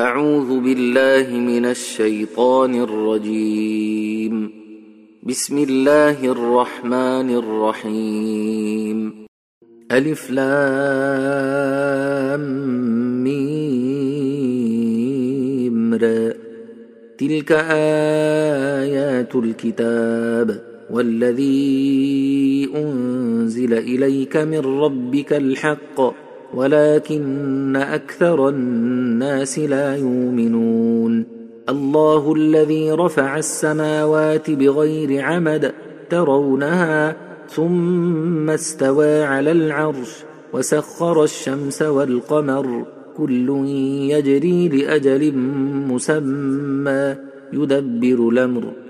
أعوذ بالله من الشيطان الرجيم. بسم الله الرحمن الرحيم. ألف لام ميم را. تلك آيات الكتاب والذي أنزل إليك من ربك الحق. ولكن أكثر الناس لا يؤمنون. الله الذي رفع السماوات بغير عمد ترونها ثم استوى على العرش وسخر الشمس والقمر. كل يجري لأجل مسمى يدبر الأمر.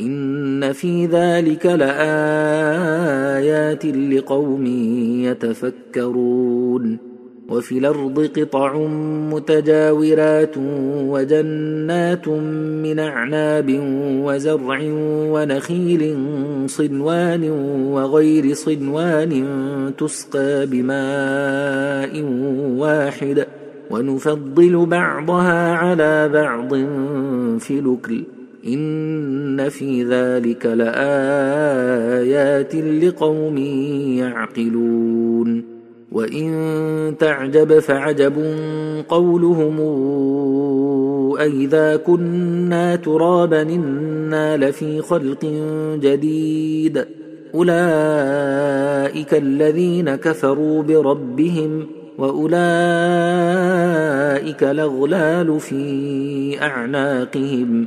إن في ذلك لآيات لقوم يتفكرون وفي الأرض قطع متجاورات وجنات من أعناب وزرع ونخيل صنوان وغير صنوان تسقى بماء واحد ونفضل بعضها على بعض في الأكل إن في ذلك لآيات لقوم يعقلون. وإن تعجب فعجب قولهم أئذا كنا ترابا إنا لفي خلق جديد. أولئك الذين كفروا بربهم وأولئك الأغلال في أعناقهم.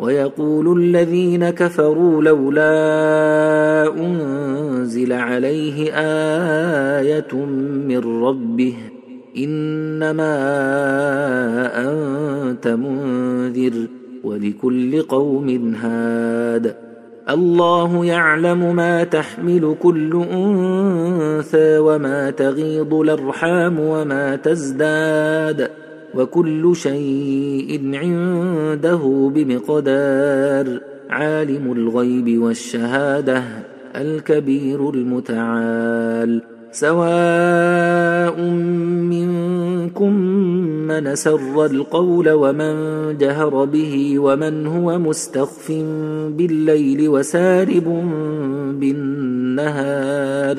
ويقول الذين كفروا لولا أنزل عليه آية من ربه إنما أنت منذر ولكل قوم هاد. الله يعلم ما تحمل كل أنثى وما تغيض الأرحام وما تزداد. وكل شيء عنده بمقدار. عالم الغيب والشهادة الكبير المتعال. سواء منكم من سر القول ومن جهر به ومن هو مستخف بالليل وسارب بالنهار.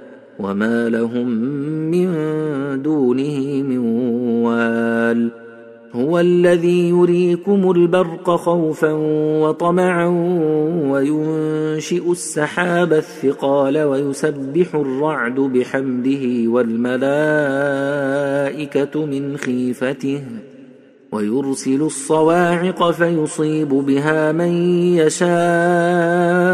وما لهم من دونه من وال هو الذي يريكم البرق خوفا وطمعا وينشئ السحاب الثقال ويسبح الرعد بحمده والملائكه من خيفته ويرسل الصواعق فيصيب بها من يشاء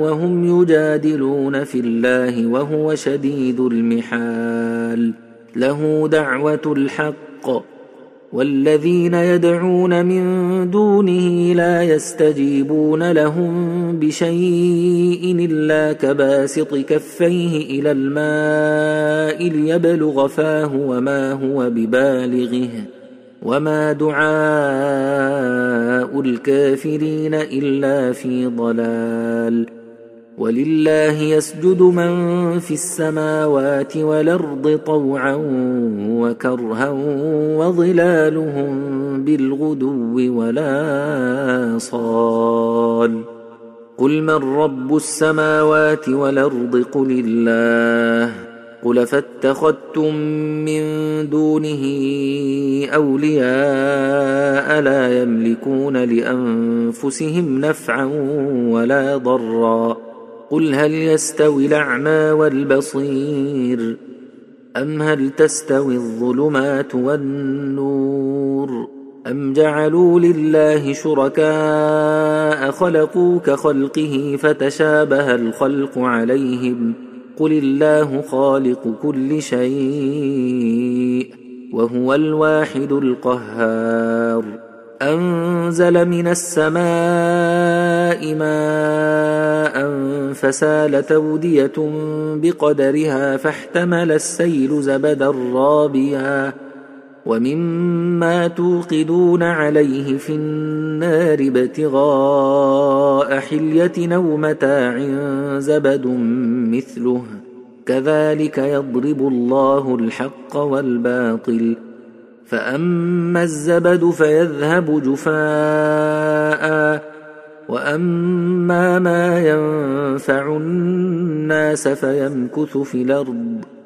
وهم يجادلون في الله وهو شديد المحال. له دعوة الحق. والذين يدعون من دونه لا يستجيبون لهم بشيء إلا كباسط كفيه إلى الماء ليبلغ فاه وما هو ببالغه. وما دعاء الكافرين الا في ضلال ولله يسجد من في السماوات والارض طوعا وكرها وظلالهم بالغدو ولا صال قل من رب السماوات والارض قل الله قل فاتخذتم من دونه أولياء لا يملكون لأنفسهم نفعا ولا ضرا قل هل يستوي الأعمى والبصير أم هل تستوي الظلمات والنور أم جعلوا لله شركاء خلقوا كخلقه فتشابه الخلق عليهم قل الله خالق كل شيء وهو الواحد القهار انزل من السماء ماء فسالت اوديه بقدرها فاحتمل السيل زبدا رابيا ومما توقدون عليه في النار ابتغاء حلية أو متاع زبد مثله كذلك يضرب الله الحق والباطل. فأما الزبد فيذهب جفاء وأما ما ينفع الناس فيمكث في الأرض.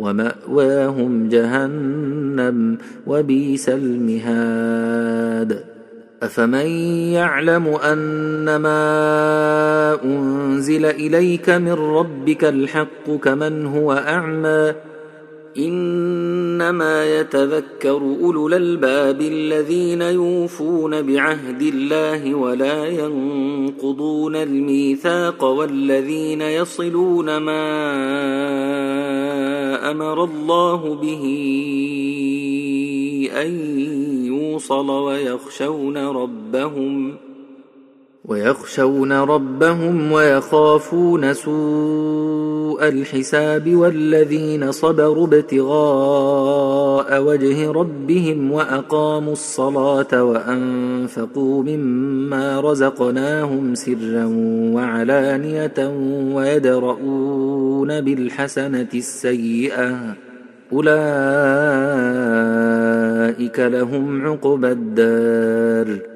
ومأواهم جهنم وبئس المهاد. أفمن يعلم انما أنزل إليك من ربك الحق كمن هو أعمى إنما يتذكر أولو الألباب الذين يوفون بعهد الله ولا ينقضون الميثاق والذين يصلون ما أمر الله به أن يوصل ويخشون ربهم ويخشون ربهم ويخافون سوء الحساب والذين صبروا ابتغاء وجه ربهم وأقاموا الصلاة وأنفقوا مما رزقناهم سرا وعلانية ويدرؤون بالحسنة السيئة. أولئك لهم عقبى الدار.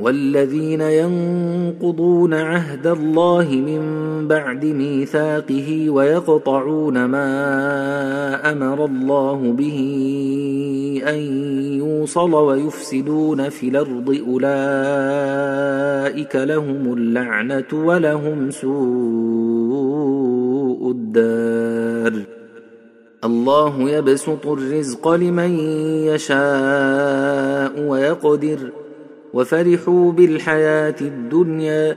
والذين ينقضون عهد الله من بعد ميثاقه ويقطعون ما أمر الله به أن يوصل ويفسدون في الأرض أولئك لهم اللعنة ولهم سوء الدار. الله يبسط الرزق لمن يشاء ويقدر. وفرحوا بالحياة الدنيا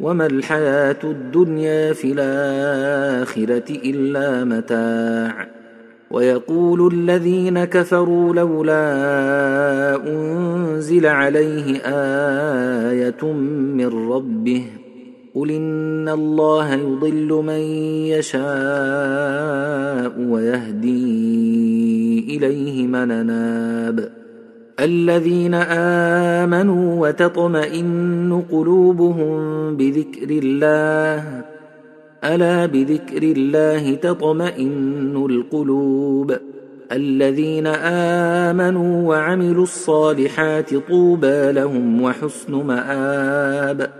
وما الحياة الدنيا في الآخرة إلا متاع. ويقول الذين كفروا لولا أنزل عليه آية من ربه قل إن الله يضل من يشاء ويهدي إليه من ناب الذين آمنوا وتطمئن قلوبهم بذكر الله ألا بذكر الله تطمئن القلوب؟ الذين آمنوا وعملوا الصالحات طوبى لهم وحسن مآب.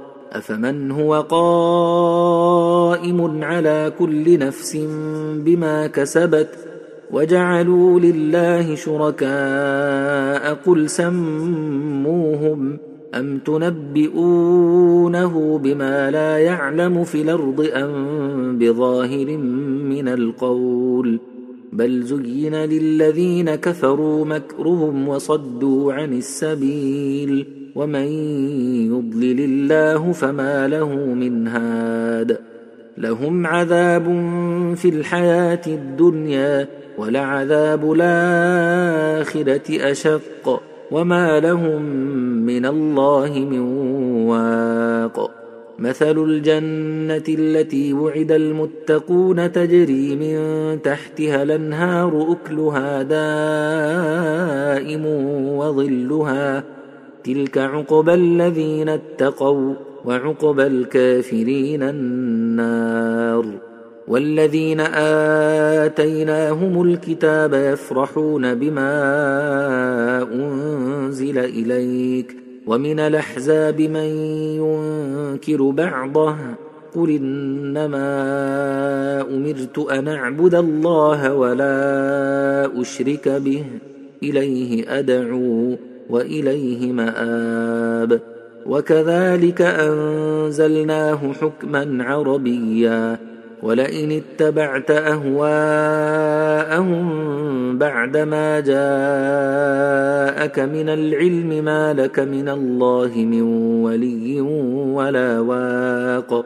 أفمن هو قائم على كل نفس بما كسبت وجعلوا لله شركاء قل سموهم أم تنبئونه بما لا يعلم في الأرض أم بظاهر من القول بل زين للذين كفروا مكرهم وصدوا عن السبيل ومن يضلل الله فما له من هاد لهم عذاب في الحياة الدنيا ولعذاب الاخره اشق وما لهم من الله من واق مثل الجنه التي وعد المتقون تجري من تحتها الانهار اكلها دائم وظلها تلك عقبى الذين اتقوا وعقبى الكافرين النار والذين آتيناهم الكتاب يفرحون بما أنزل إليك ومن الأحزاب من ينكر بعضه قل إنما أمرت أن أعبد الله ولا أشرك به إليه أدعو وإليه مآب. وكذلك أنزلناه حكما عربيا. ولئن اتبعت أهواءهم بعدما جاءك من العلم ما لك من الله من ولي ولا واق.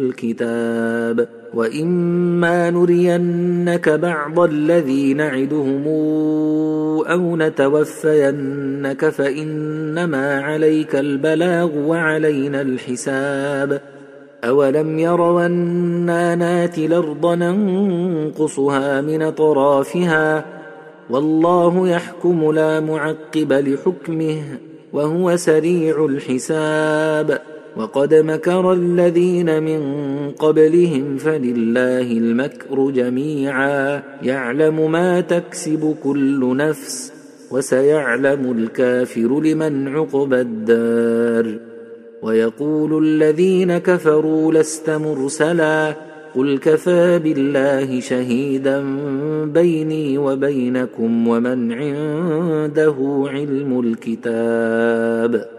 الكتاب وإما نرينك بعض الذي نعدهم أو نتوفينك فإنما عليك البلاغ وعلينا الحساب. أولم يروا أنا ناتي الأرض ننقصها من أطرافها؟ والله يحكم لا معقب لحكمه وهو سريع الحساب. وقد مكر الذين من قبلهم فلله المكر جميعا. يعلم ما تكسب كل نفس وسيعلم الكافر لمن عقب الدار. ويقول الذين كفروا لست مرسلا قل كفى بالله شهيدا بيني وبينكم ومن عنده علم الكتاب.